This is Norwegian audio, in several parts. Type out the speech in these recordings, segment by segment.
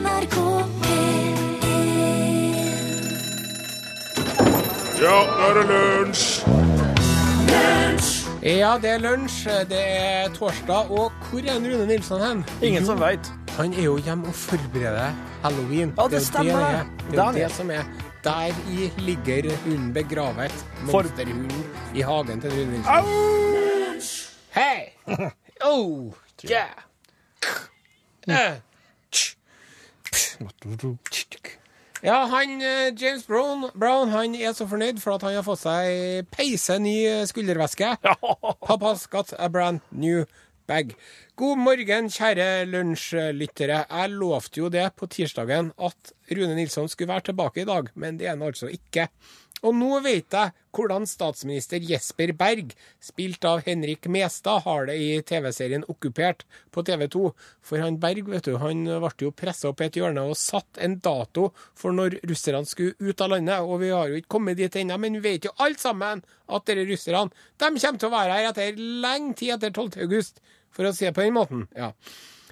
NRK Ja, nå er det lunsj! Ja, det er lunsj, det er torsdag, og hvor er Rune Nilsson hen? Ingen som veit. Han er jo hjemme og forbereder halloween. Ja, det er jo stemmer. Det, er. det det, er jo er det som er. Der i ligger hunden begravet. Monsterhunden i hagen til Rune Nilsson. Hei! Oh, yeah! Eh. Ja, han eh, James Brown, Brown han er så fornøyd for at han har fått seg peise ny skuldervæske. skulderveske. Pappa's got a brand new bag. God morgen, kjære lunsjlyttere. Jeg lovte jo det på tirsdagen at Rune Nilsson skulle være tilbake i dag, men det er han altså ikke. Og nå vet jeg hvordan statsminister Jesper Berg, spilt av Henrik Mestad, har det i TV-serien Okkupert på TV 2. For han Berg vet du, han ble jo pressa opp i et hjørne og satt en dato for når russerne skulle ut av landet. Og vi har jo ikke kommet dit ennå, men vi vet jo alle sammen at dere russerne de kommer til å være her etter lenge tid etter 12. august, for å si det på den måten. ja.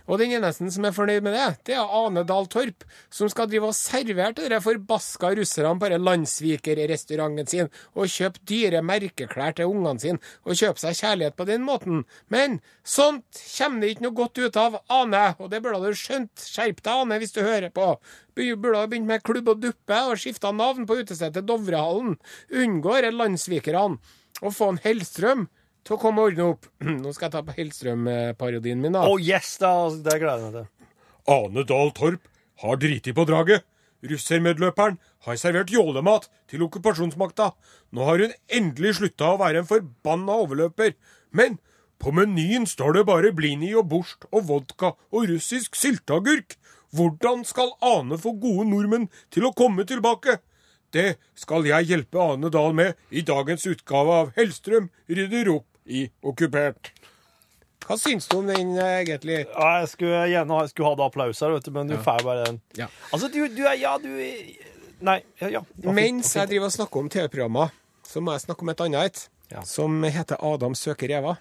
Og den eneste som er fornøyd med det, det er Ane Dahl Torp, som skal drive og servere til de forbaska russerne på denne landssvikerrestauranten sin, og kjøpe dyre merkeklær til ungene sine, og kjøpe seg kjærlighet på den måten. Men sånt kommer det ikke noe godt ut av, Ane, og det burde du skjønt. Skjerp deg, Ane, hvis du hører på. Burde ha begynt med klubb og duppe, og skifta navn på utestedet Dovrehallen. Unngår landssvikerne. Og få en Hellstrøm til å komme og ordne opp. Nå skal jeg ta på Hellstrøm-parodien min, da. Oh yes, det, det gleder jeg meg til. Ane Dahl Torp har driti på draget. Russermedløperen har servert jålemat til okkupasjonsmakta. Nå har hun endelig slutta å være en forbanna overløper. Men på menyen står det bare blini og borst og vodka og russisk sylteagurk. Hvordan skal Ane få gode nordmenn til å komme tilbake? Det skal jeg hjelpe Ane Dahl med i dagens utgave av Hellstrøm rydder opp i Okkupert. Hva syns du om den, eh, egentlig? Ja, jeg skulle gjerne jeg skulle hatt applaus her, vet du, men du får bare den. Ja. Altså, du, du er Ja, du Nei. Ja, ja. Mens jeg driver og snakker om TV-programmer, så må jeg snakke om et annet et. Ja. Som heter Adam søker Eva.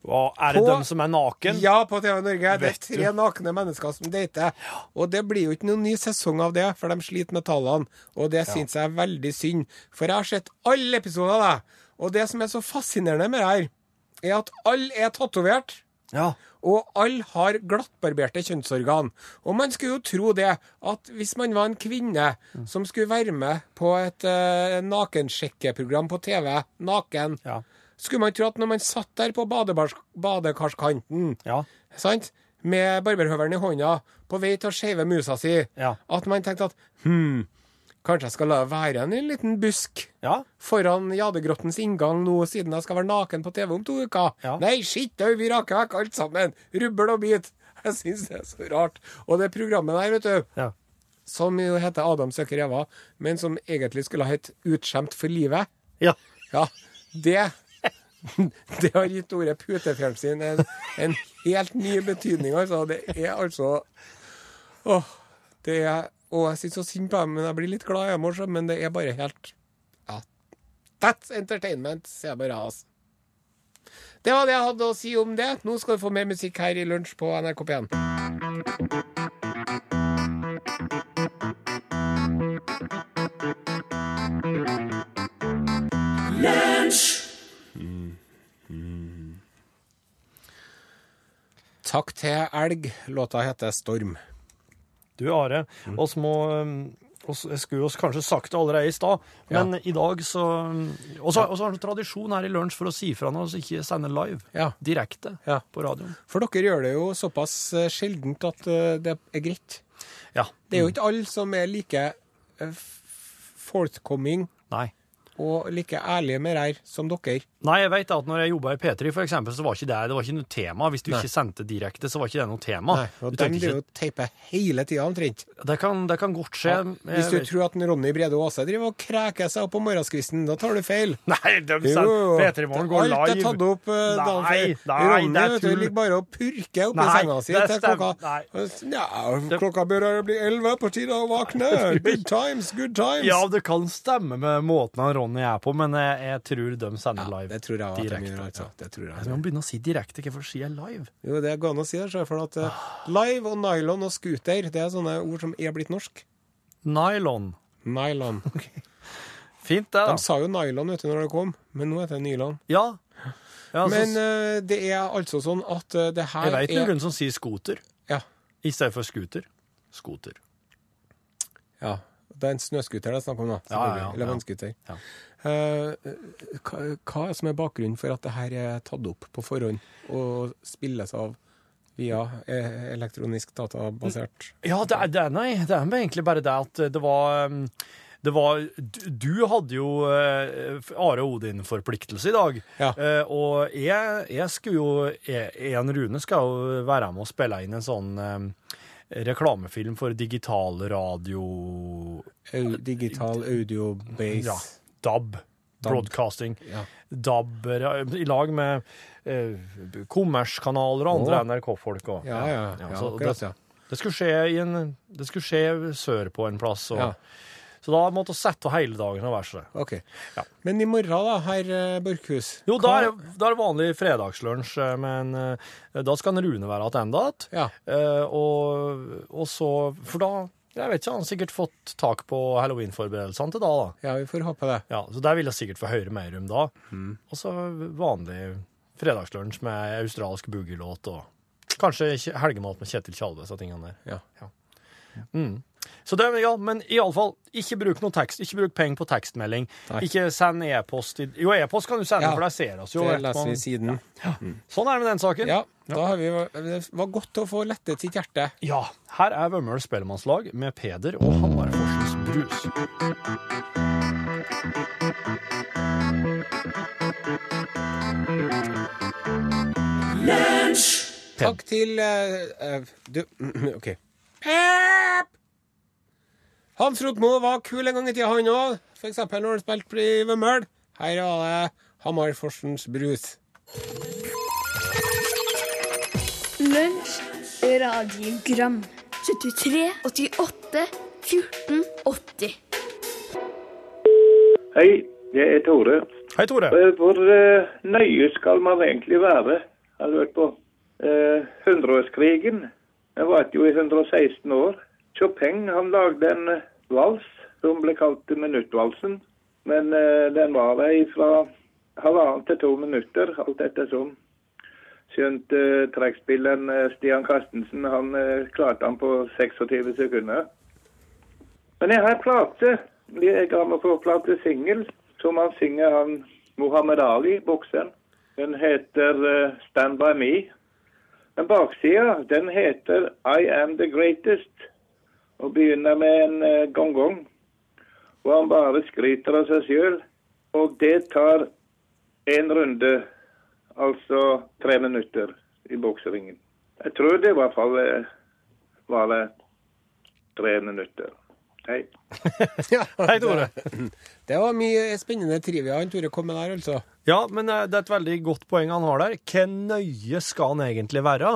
Hva, er det På- dem som er naken? Ja, på TV Norge. Det er tre nakne mennesker som dater. Og det blir jo ikke noen ny sesong av det, for de sliter med tallene. Og det syns jeg er veldig synd. For jeg har sett alle episoder av det. Og det som er så fascinerende med det her, er at alle er tatovert. Ja. Og alle har glattbarberte kjønnsorgan. Og man skulle jo tro det, at hvis man var en kvinne som skulle være med på et uh, nakensjekkeprogram på TV, naken, Ja. skulle man tro at når man satt der på badekarskanten, Ja. sant, med barberhøvelen i hånda, på vei til å shave musa si, at man tenkte at hm, kanskje jeg skal la det være en liten busk Ja. foran Jadegrottens inngang nå, siden jeg skal være naken på TV om to uker. Ja. Nei, skitt au, vi raker vekk alt sammen. Rubbel og bit. Jeg syns det er så rart. Og det programmet der, vet du, Ja. som jo heter Adam søker Eva, men som egentlig skulle ha hett Utskjemt for livet, ja. ja, det Det har gitt ordet putefjernsyn en, en helt ny betydning, altså. Det er altså Åh, det er Og jeg sitter så sint på dem, men jeg blir litt glad dem også, men det er bare helt Ja. That's entertainment, sier jeg bare, altså. Det var det jeg hadde å si om det. Nå skal du få mer musikk her i Lunsj på NRK P1. Takk til elg. Låta heter Storm. Du, Are, oss må um, Jeg skulle jo kanskje sagt det allerede i stad, men i dag så Og så har vi tradisjon her i lunsj for å si fra når vi ikke sender live. Ja. Direkte Ja. på radioen. For dere gjør det jo såpass eh, sjeldent at eh, det er greit. Ja. Det er jo ikke alle som er like eh, forthcoming Nei. og like ærlige med det som dere. Nei, jeg vet at når jeg jobba i P3, for eksempel, så var ikke det, det var ikke noe tema. Hvis du Nei. ikke sendte direkte, så var ikke det noe tema. Nei, og Du de tenkte jo og hele tida omtrent. det, kan, det kan godt skje. Hvis du vet- tror at Ronny Brede Aase driver og kreker seg opp på morgenskvisten, da tar du feil. Nei, de Jo, sender P3 Morgen går alt er tatt opp uh, dagen Nei, før. nei, Ronny det vet du, ligger bare og purker oppi Nei, senga si til klokka Ja, klokka bør bli elleve, på tide å våkne. Good times, good times. Ja, det kan stemme med måten Ronny er på, men jeg, jeg tror de sender live. Det tror jeg at de Direkte, gjør, altså. ja. Det tror Jeg Man må begynne å si direkte. Hvorfor sier jeg live? Jo, det går an å si det, for at uh, live og nylon og scooter, det er sånne ord som er blitt norsk. Nylon. Nylon. Fint, det, da. De sa jo nylon vet du, når det kom, men nå heter det nylon. Ja. ja altså, Men uh, det er altså sånn at uh, det her er jeg vet er noen som sier scooter Ja. i stedet for scooter. Skoter. ja. Det er en snøscooter det er snakk om, ja. Eller vannscooter. Ja. Eh, hva, hva er som er bakgrunnen for at det her er tatt opp på forhånd og spilles av via eh, elektronisk databasert Ja, det er, det er, nei, det er egentlig bare det at det var um, det var, du, hadde jo eh, Are Odin-forpliktelse i dag. Ja. Og jeg, jeg skulle jo jeg, jeg Rune skal jo være med og spille inn en sånn eh, reklamefilm for digital radio au, digital audio-base. Ja, DAB. Broadcasting. Ja. DAB eh, i lag med eh, kommerskanaler og andre NRK-folk. Ja, ja, ja, akkurat, det, ja. det skulle skje i en Det skulle skje sørpå en plass. Og, Ja. Så da måtte vi sette av hele dagen og være sånn. OK. Ja. Men i morgen, da, herr eh, Borchhus Jo, da er, det- vanlig fredagslunsj, eh, men eh, da skal en Rune være tilbake igjen. Ja. Og, og så For da Jeg vet ikke, han har sikkert fått tak på halloweenforberedelsene til da, da. ja, vi får håpe det. Ja, så der vil jeg sikkert få høre mer om da. Mm. Og så vanlig fredagslunsj med australsk boogie-låt og kanskje kje- helgemat med Kjetil Tjalves og tingene der. Ja. Ja. Mm. Så det, ja, men iallfall, ikke bruk noe tekst. Ikke bruk penger på tekstmelding. Nei. Ikke send e-post. Jo, e-post kan du sende, Ja. for der ser oss jo. Det leser vi siden. Sånn er det med den saken. Ja, da har vi Det var godt å få lettet sitt hjerte. Ja, her er Vømmøl spellemannslag med Peder og Halvard Forsens Brus. Takk til eh, Du, OK. Pep! Hans Rotmo var kul en gang i tida, han òg. For eksempel når han spilte i Vømmøl. Her var det Hamar Forsens Brus. Lunsj, radiogram 73, 88, 14, 80 Hei, det er Tore. Hei, Tore. Eh, Hvor eh, nøye skal man egentlig være? Jeg har hørt på eh, hundreårskrigen. Den varte jo i 116 år. Chopin han lagde en eh, vals som ble kalt minuttvalsen. Men eh, den var der fra halvannen til to minutter, alt ettersom. Skjønt eh, trekkspilleren eh, Stian Carstensen han eh, klarte han på 26 sekunder. Men jeg har plate, jeg har med på plate singel, som han synger han Mohammed Ali, bokseren. Den heter eh, Stand By Me. Men baksida, den heter I Am The Greatest, og begynner med en gongong. gong-gong. Og han bare skryter av seg sjøl. Og det tar en runde, altså tre minutter, i bokseringen. Jeg tror det i hvert fall eh, var det tre minutter. Hei. Ja, Hei, Tore. Det var mye spennende trivia han Tore kom med der, altså. Ja, men eh, det er et veldig godt poeng han har der. Hvor nøye skal han egentlig være?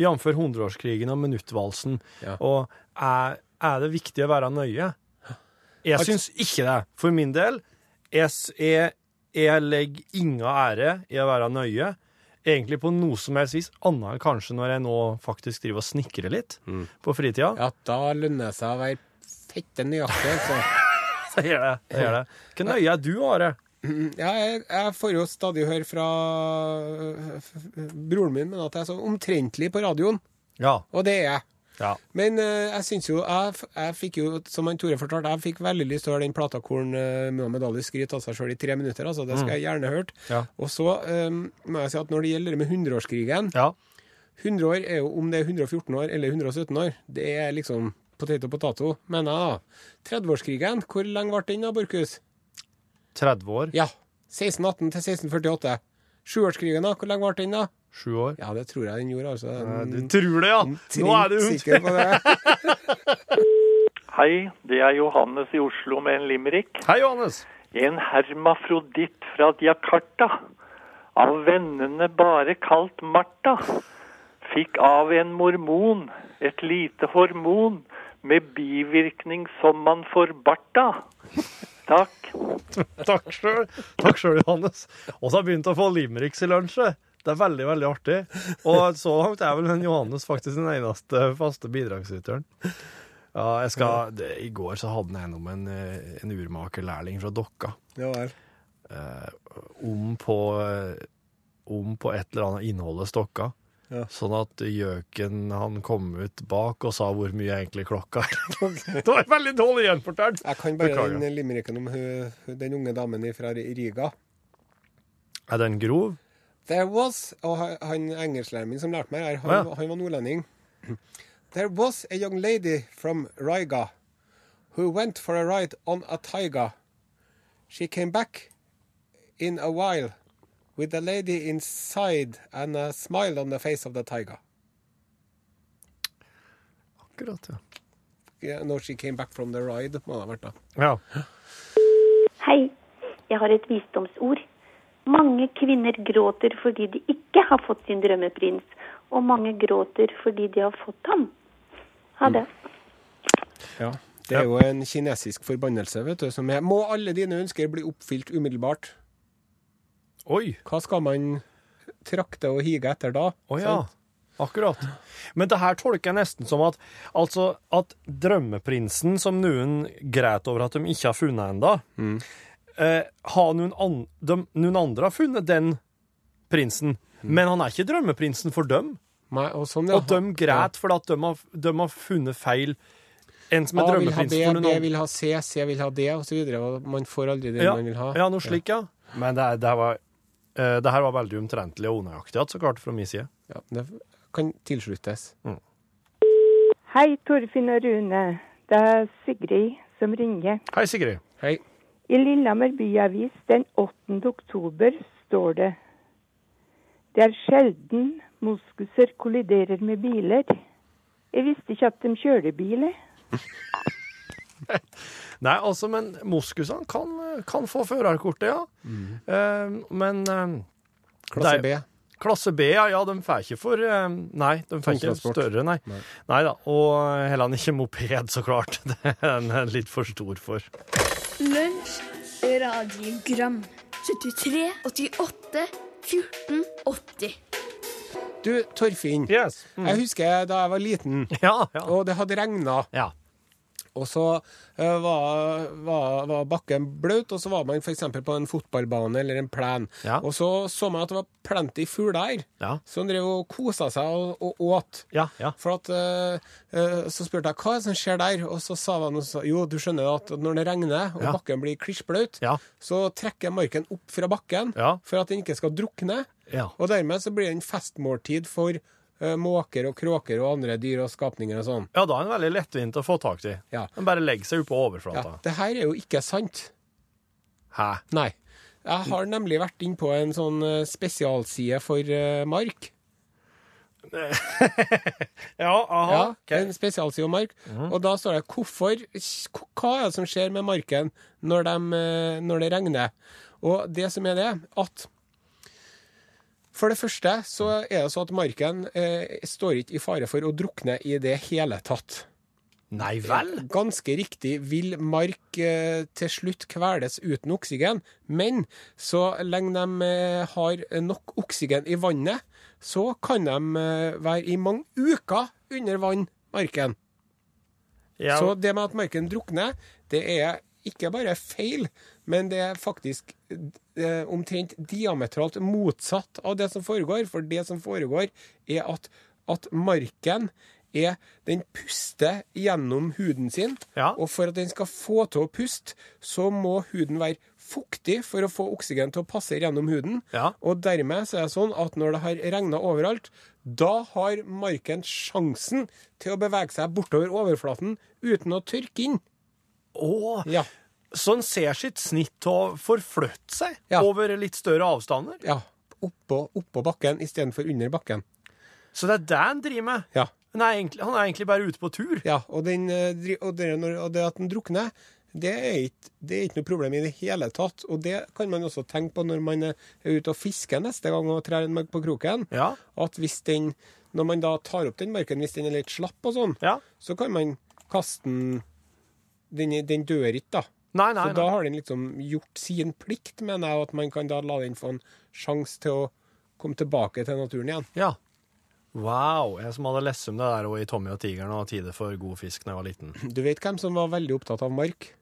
Jf. hundreårskrigen og minuttvalsen. Ja. Og er, er det viktig å være nøye? Jeg syns ikke det. For min del, jeg, jeg, jeg legger ingen ære i å være nøye. Egentlig på noe som helst vis, annet enn kanskje når jeg nå faktisk driver og snekrer litt på fritida. Ja, da lønner det seg å være fette nøyaktig, altså. Så gjør det. det, gjør det. Hvor nøye er du, Are? Ja, jeg, jeg får jo stadig høre fra øh, f- broren min men at jeg er så omtrentlig på radioen, Ja. og det er jeg. ja. Men uh, jeg syns jo jeg, jeg fikk jo, som han Tore fortalte, jeg fikk veldig lyst til å høre den plata hvor uh, øh, Muhammed Ali skryter av seg sjøl i tre minutter. altså Det skal jeg gjerne hørt. Ja. Og så um, må jeg si at når det gjelder det med hundreårskrigen ja. 100 år er jo om det er 114 år eller 117 år. Det er liksom potet og potato, mener jeg da. 30-årskrigen, hvor lenge ble den da, Borchhus? 30 år. Ja. 1618 til 1648. Sjuårskrigen, da? Hvor lenge ble den, da? Sju år. Ja, det tror jeg den gjorde, altså. Du tror det, ja! Nå er du sikker på det. Hei, det er Johannes i Oslo med en limerick. Hei, Johannes. En hermafroditt fra Jakarta, av vennene bare kalt Martha, fikk av en mormon et lite hormon med bivirkning som man får barta. Takk. Takk sjøl, Takk Johannes. Og så har jeg begynt å få limericks i lunsjet. Det er veldig, veldig artig. Og så langt er vel den Johannes faktisk den eneste faste bidragsyteren. Ja, jeg skal, det, I går så hadde han gjennom om en, eh, en urmakerlærling fra Dokka. Ja vel. Om på, eh, om på et eller annet innholdet stokka. Ja. Sånn at gjøken han kom ut bak og sa hvor mye egentlig klokka er. det var veldig dårlig gjenfortalt. Jeg kan bare Beklager. den limericken om den unge damen fra Riga. Er den grov? There was Og han- han engelsklæreren min som lærte meg her, han, ja. han var nordlending. There was a young lady from Riga who went for a ride on a tiger. She came back in a while with a lady inside and a smile on the face of the tiger. Akkurat, ja. Yeah, Når she came back from the ride, må det ha vært da. ja. Hei, jeg har et visdomsord. Mange kvinner gråter fordi de ikke har fått sin drømmeprins, og mange gråter fordi de har fått ham. Ha det. Ja. Det er jo en kinesisk forbannelse, vet du, som er Må alle dine ønsker bli oppfylt umiddelbart? Oi. Hva skal man trakte og hige etter da? Å ja. Akkurat. Men det her tolker jeg nesten som at altså at drømmeprinsen, som noen greit over at de ikke har funnet ennå, eh, har noen, an, de, noen andre har funnet den prinsen, men han er ikke drømmeprinsen for dem. Nei, og sånn, ja. Og de greit fordi at de har, de har funnet feil. En som er A vil ha drømmeprinsen B, for noen B vil ha C, C vil ha D, og så videre. Man får aldri det Ja, man vil ha. ja, noe slik, ja. Men det, det, var, eh, det her var veldig omtrentlig og unøyaktig, så klart, fra min side. Ja, det kan tilsluttes. Hei, Torfinn og Rune. Det er Sigrid som ringer. Hei, Sigrid. Hei. I Lillehammer byavis den 8. oktober står det Det er sjelden moskuser kolliderer med biler. Jeg visste ikke at de kjører biler. Nei, altså, men moskusene kan, kan få førerkortet, ja. Eh, men eh, Klasse B. Klasse B, ja. ja de får ikke for eh, Nei, de får ikke større, nei. Nei da. Og heller ikke moped, så klart. Det er en litt for stor for. Lunsj, radiogram 73, 88, 14, 80 Du, Torfinn. Yes. Jeg husker da jeg var liten, Ja, ja. og det hadde regna. ja. Og så eh, var, var, var bakken blaut, og så var man f.eks. på en fotballbane eller en plen. Ja. Og så så man at det var plenty fugler her, Ja. som drev og kosa seg og, og åt. Ja, ja. For at, uh, Så spurte jeg hva det som skjer der, og så sa han jo, du skjønner at når det regner og bakken blir klissblaut, Ja. så trekker marken opp fra bakken for at den ikke skal drukne. Ja. Og dermed så blir det en festmåltid for måker og kråker og andre dyr og skapninger og sånn. Ja, da er den veldig lettvint å få tak i. Ja. Den bare legger seg oppå Ja, det her er jo ikke sant. Hæ? Nei. Jeg har nemlig vært inn på en sånn eh, spesialside for uh, mark. Ja, aha. Ja, ok. Mhm. En spesialside om mark. Og da står det hvorfor Hva er det som skjer med marken når, eh, når det regner? Og det som er det, at for det første så er det så at marken eh, står ikke i fare for å drukne i det hele tatt. Nei vel? Ganske riktig vil mark eh, til slutt kveles uten oksygen, men så lenge de eh, har nok oksygen i vannet, så kan de eh, være i mange uker under vann, marken. Ja, Så det med at marken drukner, det er ikke bare feil, men det er faktisk eh, omtrent diametralt motsatt av det som foregår. For det som foregår, er at, at marken er Den puster gjennom huden sin. Ja. Og for at den skal få til å puste, så må huden være fuktig for å få oksygen til å passe gjennom huden. Ja. Og dermed så er det sånn at når det har regna overalt, da har marken sjansen til å bevege seg bortover overflaten uten å tørke inn. Å, Ja. Så en ser sitt snitt til å forflytte seg Ja. over litt større avstander? ja. Oppå, oppå bakken istedenfor under bakken. Så det er det han driver med? Ja. Han er egentlig, han er egentlig bare ute på tur? ja og, den, eh, dri- og, det, når, og det at den drukner, det er, ikke, det er ikke noe problem i det hele tatt. Og det kan man også tenke på når man er ute og fisker neste gang og trær en mark på kroken. Ja. At hvis den, når man da tar opp den marken, hvis den er litt slapp og sånn, Ja. så kan man kaste den Den, den dør ikke, da. Nei, nei, Så da har den liksom gjort sin plikt, mener jeg, og at man kan da la den få en sjanse til å komme tilbake til naturen igjen. Ja. Wow. Jeg som hadde lest om det der og i Tommy og tigeren og 'Tide for god fisk da jeg var liten. Du vet hvem som var veldig opptatt av mark?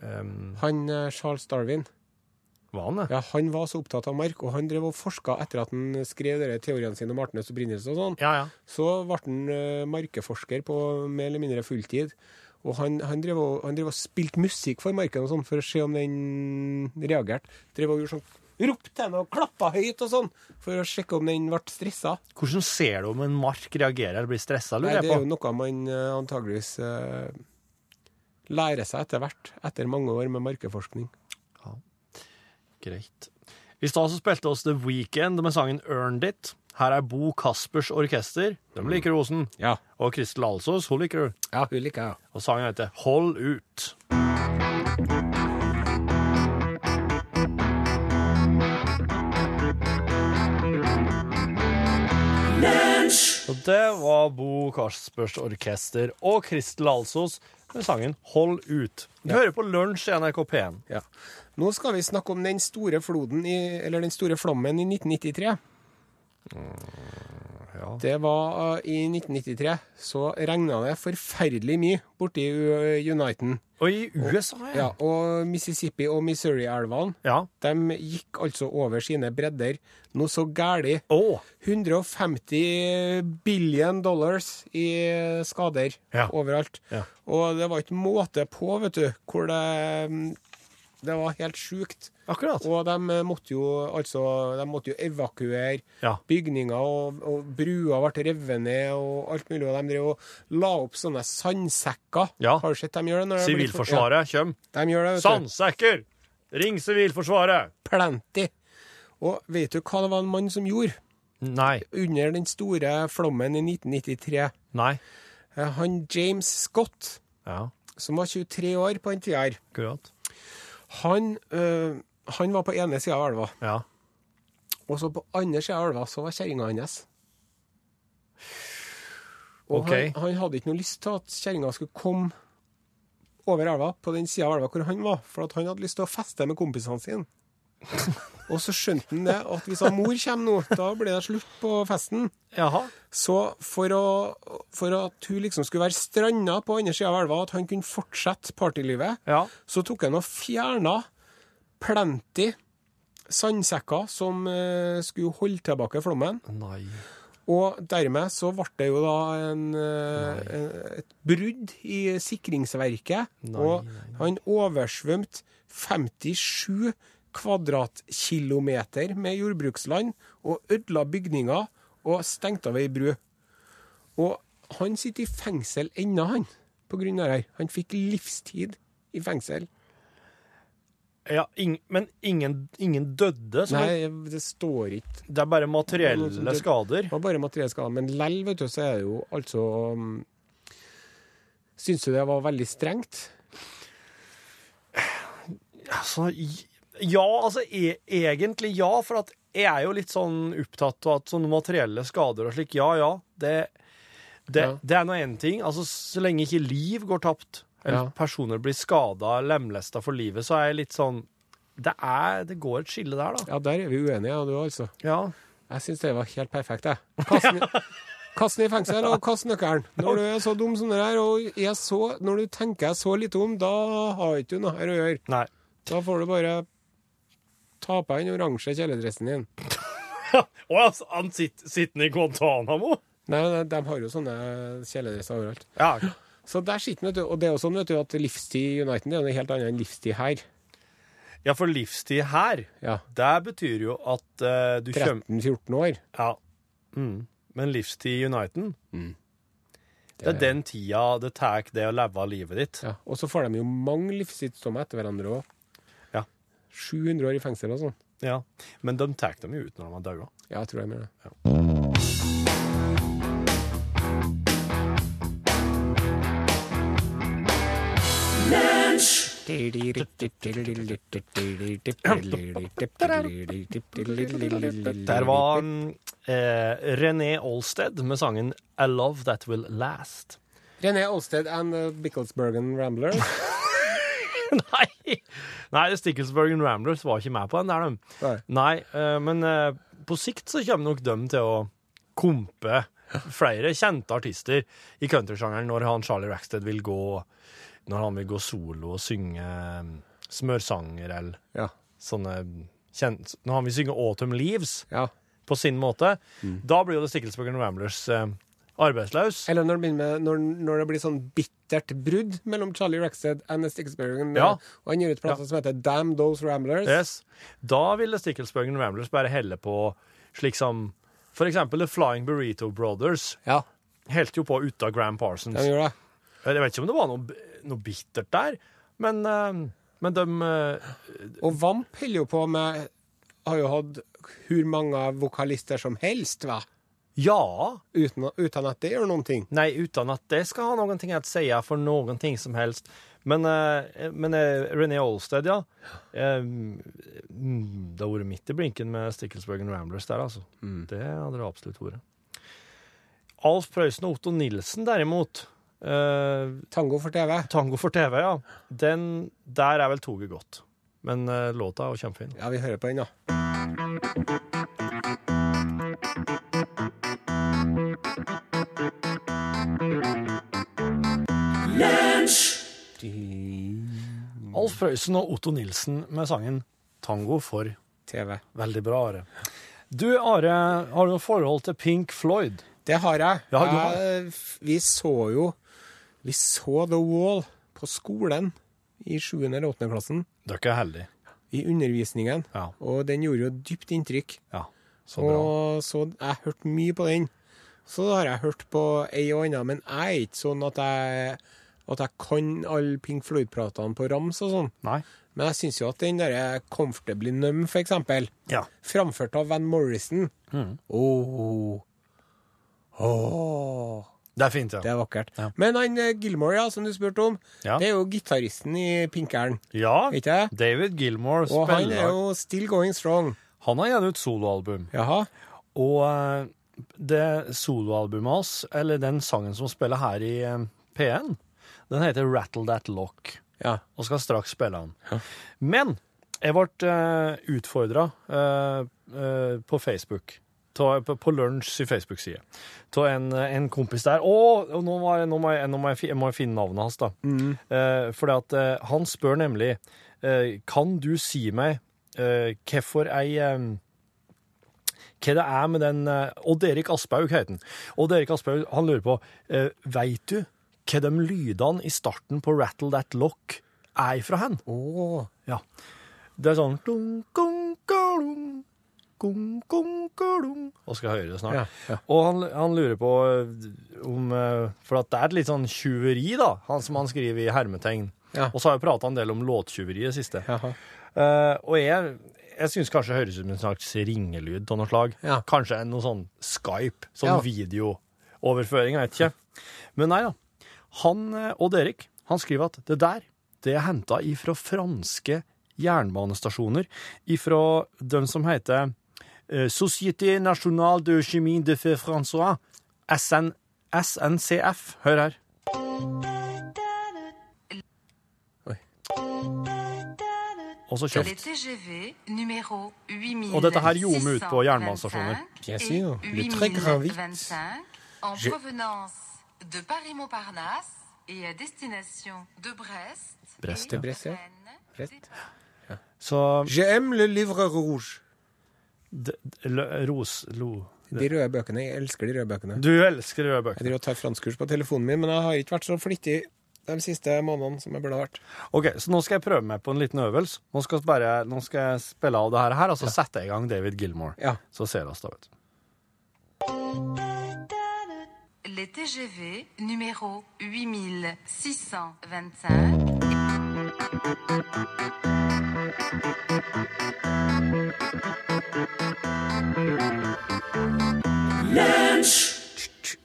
Um, Han eh, Charles Darwin. var han det? Ja, Han var så opptatt av mark, og han drev og forska etter at han skrev dere teoriene sine om artenes opprinnelse og sånn. Ja, ja. Så ble han eh, markeforsker på mer eller mindre fulltid. Og han, han, drev og, han drev og spilte musikk for marken og sånn, for å se om den reagerte. Drev og gjorde sånn Ropte til henne og klappa høyt og sånn, for å sjekke om den ble stressa. Hvordan ser du om en mark reagerer eller blir stressa, Nei, det er jo noe man eh, antageligvis uh, lærer seg etter hvert, etter mange år med markeforskning. Greit. I stad spilte oss The Weekend med sangen Earned It. Her er Bo Kaspers orkester. De liker Osen. Ja. Og Kristel Alsås, hun liker du. Ja, hun liker jeg. Og sangen heter Hold ut. Og det var Bo Kaspers orkester og Kristel Alsås med sangen Hold ut. Du hører på Lunsj i NRK P1. Ja. Nå skal vi snakke om den store floden i, eller den store flommen i 1993. ja. Det var eh, I 1993 så regna det forferdelig mye borti Uniten. Og i USA, Ja, og Mississippi og Missouri-elvene Ja. de gikk altså over sine bredder noe så gæli. Oh. 150 billion dollars i skader Ja. overalt. Ja. Og det var ikke måte på, vet du, hvor det Det var helt sjukt. akkurat. Og de måtte jo altså De måtte jo evakuere Ja. bygninger, og, og brua ble revet ned og alt mulig. Og de drev og la opp sånne sandsekker. Ja. Har du sett dem gjør det? Sivilforsvaret. Ja, de. Sandsekker! Ring Sivilforsvaret! Plenty. Og vet du hva det var en mann som gjorde Nei. under den store flommen i 1993? Nei. Eh, Han James Scott, Ja, som var 23 år på den tida her, akkurat. Han, øh, han var på ene sida av elva. Ja. Og så på andre sida av elva så var kjerringa hans. Og okay. han, han hadde ikke noe lyst til at kjerringa skulle komme over elva på den sida av elva hvor han var, for at han hadde lyst til å feste med kompisene sine. og så skjønte han det at hvis han mor kommer nå, da blir det slutt på festen. Jaha. Så for, å, for at hun liksom skulle være stranda på andre sida av elva, at han kunne fortsette partylivet, Ja. så tok han og fjerna plenty sandsekker som eh, skulle holde tilbake flommen. Nei. Og dermed så ble det jo da en, eh, en- et brudd i sikringsverket. Nei, og nei, han oversvømte 57 kvadratkilometer med jordbruksland og ødela bygninger og stengte av ei bru. Og han sitter i fengsel ennå, han, på grunn av det her. Han fikk livstid i fengsel. Ja, ing, men ingen, ingen døde? Nei, det står ikke Det er bare materielle skader? Det var bare materielle skader, Men lell, vet du, så er det jo altså um, Syns du det var veldig strengt? Altså, ja, altså e egentlig ja, for at jeg er jo litt sånn opptatt av at sånne materielle skader og slik, ja ja, det, det, Ja. det er nå én ting. Altså, så lenge ikke liv går tapt, eller Ja. personer blir skada, lemlesta for livet, så er jeg litt sånn Det er Det går et skille der, da. Ja, der er vi uenige, du altså. Ja. Jeg syns det var helt perfekt, jeg. Kast den i- Kast den i fengsel, og kast nøkkelen. Når du er så dum som det der, og så, når du tenker så litt om, da har ikke du noe her å gjøre. Nei. Da får du bare ta på den oransje kjeledressen din. Å, han sitter sitter i Guantánamo? Nei, nei, de har jo sånne kjeledresser overalt. Ja. Så der sitter han. Og det er jo sånn, vet du, at livstid i Uniten det er noe helt annet enn livstid her. ja, for livstid her, Ja. det betyr jo at uh, du kommer 13-14 år. Ja. Mm. Men livstid i Uniten Mm. Det er den tida det tar det å leve livet ditt. Ja. Og så får de jo mange livstidsdommer etter hverandre òg. Ja. 700 år i fengsel og sånn. Ja. Men de tar dem jo ut når de har daua. Ja, jeg tror jeg med det. Der var eh, René Olsted med sangen I Love That Will Last. René Olsted and the Bicklesbergen Rambler. Nei, Nei Sticklesbergen Ramblers var ikke med på den der, de. Nei. Nei, eh, men eh, på sikt så kommer nok de til å kompe flere kjente artister i countrysjangeren når han Charlie Rackstead vil gå Når han vil gå solo og synge eh, smørsanger eller Ja. sånne kjent, Når han vil synge Autumn Leaves ja. på sin måte, da blir jo det Sticklesbergen Ramblers eh, arbeidsløs. Eller når det, med, når, når det blir sånn bittert brudd mellom Charlie Rexed og The Ja. og han gir ut plater som heter Damn Those Ramblers. Yes. Da ville Sticklesbergen Ramblers bare helle på slik som for eksempel The Flying Burrito Brothers. Ja, Helt jo på uten Gram Parsons. de gjør det. Jeg vet ikke om det var noe, noe bittert der, men, eh, men de eh, Og Vamp holder jo på med Har jo hatt hvor mange vokalister som helst, hva? Ja. Uten, uten at det gjør noen ting. Nei, uten at det skal ha noen ting å si for noen ting som helst. Men, eh, men eh, René Olsted, ja. Eh, mm, det har vært midt i blinken med Sticklesbergen Ramblers der, altså. Det hadde det absolutt vært. Alf Prøysen og Otto Nilsen, derimot Tango for TV. Tango for TV, ja. Den, der er vel toget godt. Men låta er jo kjempefin. Ja, vi hører på den, da. Alf Prøysen og Otto Nilsen med sangen Tango for TV. Veldig bra, Are. Du, Are, har du noe forhold til Pink Floyd? Det har jeg. Ja, har jeg vi så jo Vi så The Wall på skolen i 7. eller 8. klassen. Dere er heldige. I undervisningen. Ja. Og den gjorde jo dypt inntrykk. Ja, så bra. Og så jeg hørte mye på den. Så har jeg hørt på ei og anna, men jeg er ikke sånn at jeg, at jeg kan alle Pink Floyd-pratene på rams og sånn. Nei. Men jeg syns jo at den derre Comfortably Numb, for eksempel, Ja. framført av Van Morrison Mm. Åh. Oh. Det er fint, ja. Det er vakkert. Ja. Men han eh, Gilmore, ja, som du spurte om, Ja. det er jo gitaristen i Pinkeren, Ja, ikke? David Gilmore spiller Og han er jo still going strong. Han har gitt ut soloalbum. Jaha. Og eh, det soloalbumet hans, eller den sangen som spiller her i eh, P1, den heter Rattle That Lock, Ja. og skal straks spille den. Men jeg ble uh, utfordra på Facebook, ta, på, på Lunsj i Facebook-side, av en, en kompis der. Å, nå må jeg, nå må jeg, nå må jeg, må finne navnet hans, da. Eh, fordi at uh, han spør nemlig uh, Kan du si meg eh, hvorfor ei eh, hva det er med den eh, Odd Erik Aspaug heter den. Odd Erik Aspaug han lurer på uh, Veit du hva de lydene i starten på Rattle That Lock er ifra hen? Oh. Ja. Det er sånn dun, gung, galung, gung, gung, galung. Og skal høre det snart. Ja, ja. Og han, han lurer på eh, om eh, For at det er et litt sånn tjuveri, da, han som han skriver i hermetegn. Ja. Og så har vi prata en del om det siste. Eh, og jeg, jeg syns kanskje det høres ut som en slags ringelyd av noe slag. Ja. Kanskje noe sånn Skype, sånn Ja. videooverføring, jeg vet ikke. Men nei da. Han, og Odd Erik han skriver at det der det er henta ifra franske jernbanestasjoner, ifra dem som heter eh, Société Nationale de Chimie de Fé Francois, SN, SNCF. Hør her. Oi. Og så 8625 Og dette her gjorde vi ut på jernbanestasjoner. Bien sûr, le très grand vite. en Je- provenance de Paris-Montparnasse et à destination de Brest. Brest, et ja. Brest, ja. Så J'aime le livre rouge. d- lø- ros... Lo. De røde bøkene. Jeg elsker de røde bøkene. Du elsker røde bøkene. Jeg driver og tar franskkurs på telefonen min, men jeg har ikke vært så flittig de siste månedene som jeg burde ha vært. Ok, Så nå skal jeg prøve meg på en liten øvelse. Nå skal, bare, nå skal jeg spille av det her, og så setter jeg i gang David Gilmore. Ja. Så ser vi oss da, vet du. Les TGV numéro 8625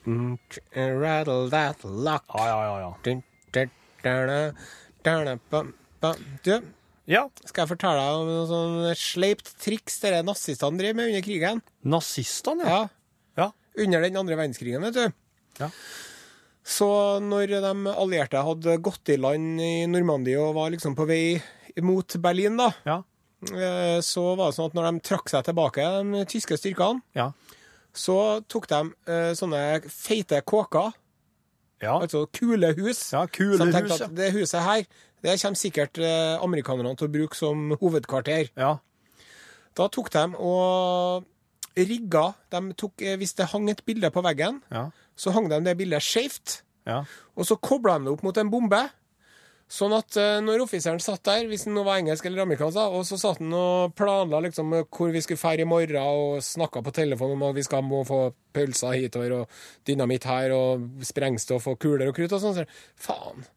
Mm, Rattle that lock. Ja, ja, ja. ja. Dun, dun, dun, dun, dun, bum, bum. Du, Ja, skal jeg fortelle deg om noe sånn sleipt triks dere nazistene drev med under krigen? Nazistene, ja. Ja. Ja. Under den andre verdenskrigen, vet du. Ja. Så når de allierte hadde gått i land i Normandie og var liksom på vei mot Berlin, da, Ja. eh, så var det sånn at når de trakk seg tilbake, de tyske styrkene, Ja. så tok de eh, sånne feite kåker, Ja. altså kule hus. ja kule så de tenkte at det huset her, det kommer sikkert eh, amerikanerne til å bruke som hovedkvarter. ja. Da tok de og rigga de tok, Hvis det hang et bilde på veggen, Ja. Så hang de det bildet skjevt. Ja. Og så kobla de det opp mot en bombe. Sånn at eh, når offiseren satt der, hvis han var engelsk eller amerikansk, og så satt han og planla liksom hvor vi skulle fære i morgen, og snakka på telefon om at vi skal må få pølser hitover, og dynamitt her, og sprengstoff og kuler og krutt og sånn. Så, faen.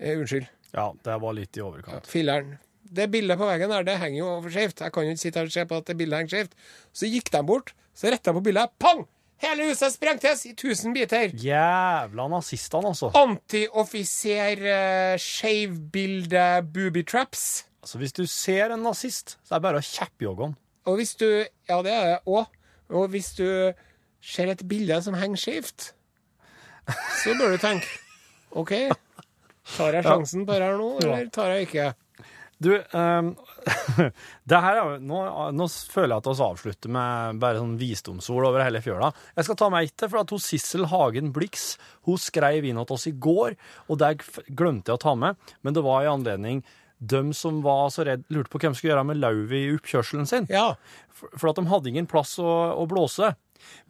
Eh, unnskyld. ja, det var litt i overkant. Filler'n. Det bildet på veggen der, det henger jo for skjevt. Jeg kan jo ikke sitte her og se på at det bildet henger skjevt. Så gikk de bort, så retta jeg på bildet. Pang! Hele huset sprengtes i tusen biter. Jævla nazistene, altså. Antioffiser, uh, skeivbilde, booby traps. altså. Hvis du ser en nazist, så er det bare å kjeppjogge han. Og hvis du Ja, det er det òg. Og hvis du ser et bilde som henger skjevt, så bør du tenke OK, tar jeg sjansen på det her nå, eller tar jeg ikke? Du, um, det her er, nå, nå føler jeg at vi avslutter med bare sånn visdomsord over hele fjøla. Jeg skal ta meg ett til, for at hun Sissel Hagen Blix hun skrev inn til oss i går, og det glemte jeg å ta med, men det var i anledning dem som var så redd, lurte på hvem skulle gjøre med lauvet i oppkjørselen sin. Ja. For, for at de hadde ingen plass å, å blåse.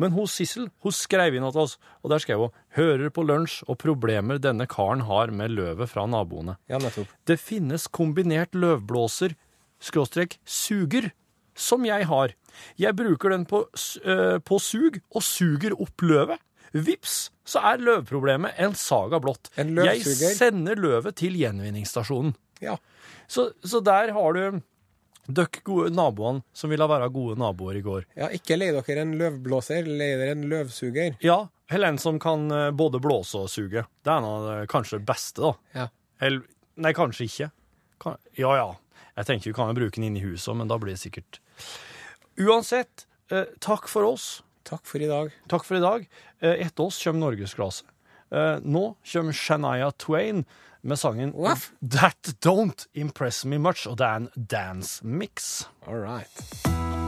Men hos Sissel hun skrev inn til oss, og der skrev hun 'Hører på lunsj og problemer denne karen har med løvet fra naboene'. Ja. Det finnes kombinert løvblåser, skråstrek, suger, som jeg har. Jeg bruker den på, øh, på sug, og suger opp løvet. Vips, så er løvproblemet en saga blått. En Jeg sender løvet til gjenvinningsstasjonen. Ja. Så, så der har du dere gode naboene som ville være gode naboer i går. ja ikke lei dere en løvblåser, lei dere en løvsuger. Ja, eller en som kan eh, både blåse og suge. Det er nå det kanskje det beste, da. Ja. Eller, nei, kanskje ikke. Kan, ja, ja. Jeg tenker vi kan jo bruke den inne i huset, men da blir det sikkert Uansett, eh, takk for oss. Takk for i dag. Takk for i dag. Eh, etter oss kommer Norgesklasse. Eh, nå kommer Shania Twain med sangen Waff. That Don't Impress Me Much, og det er en dance mix. All right.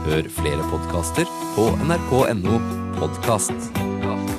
Hør flere podkaster på nrk.no podkast.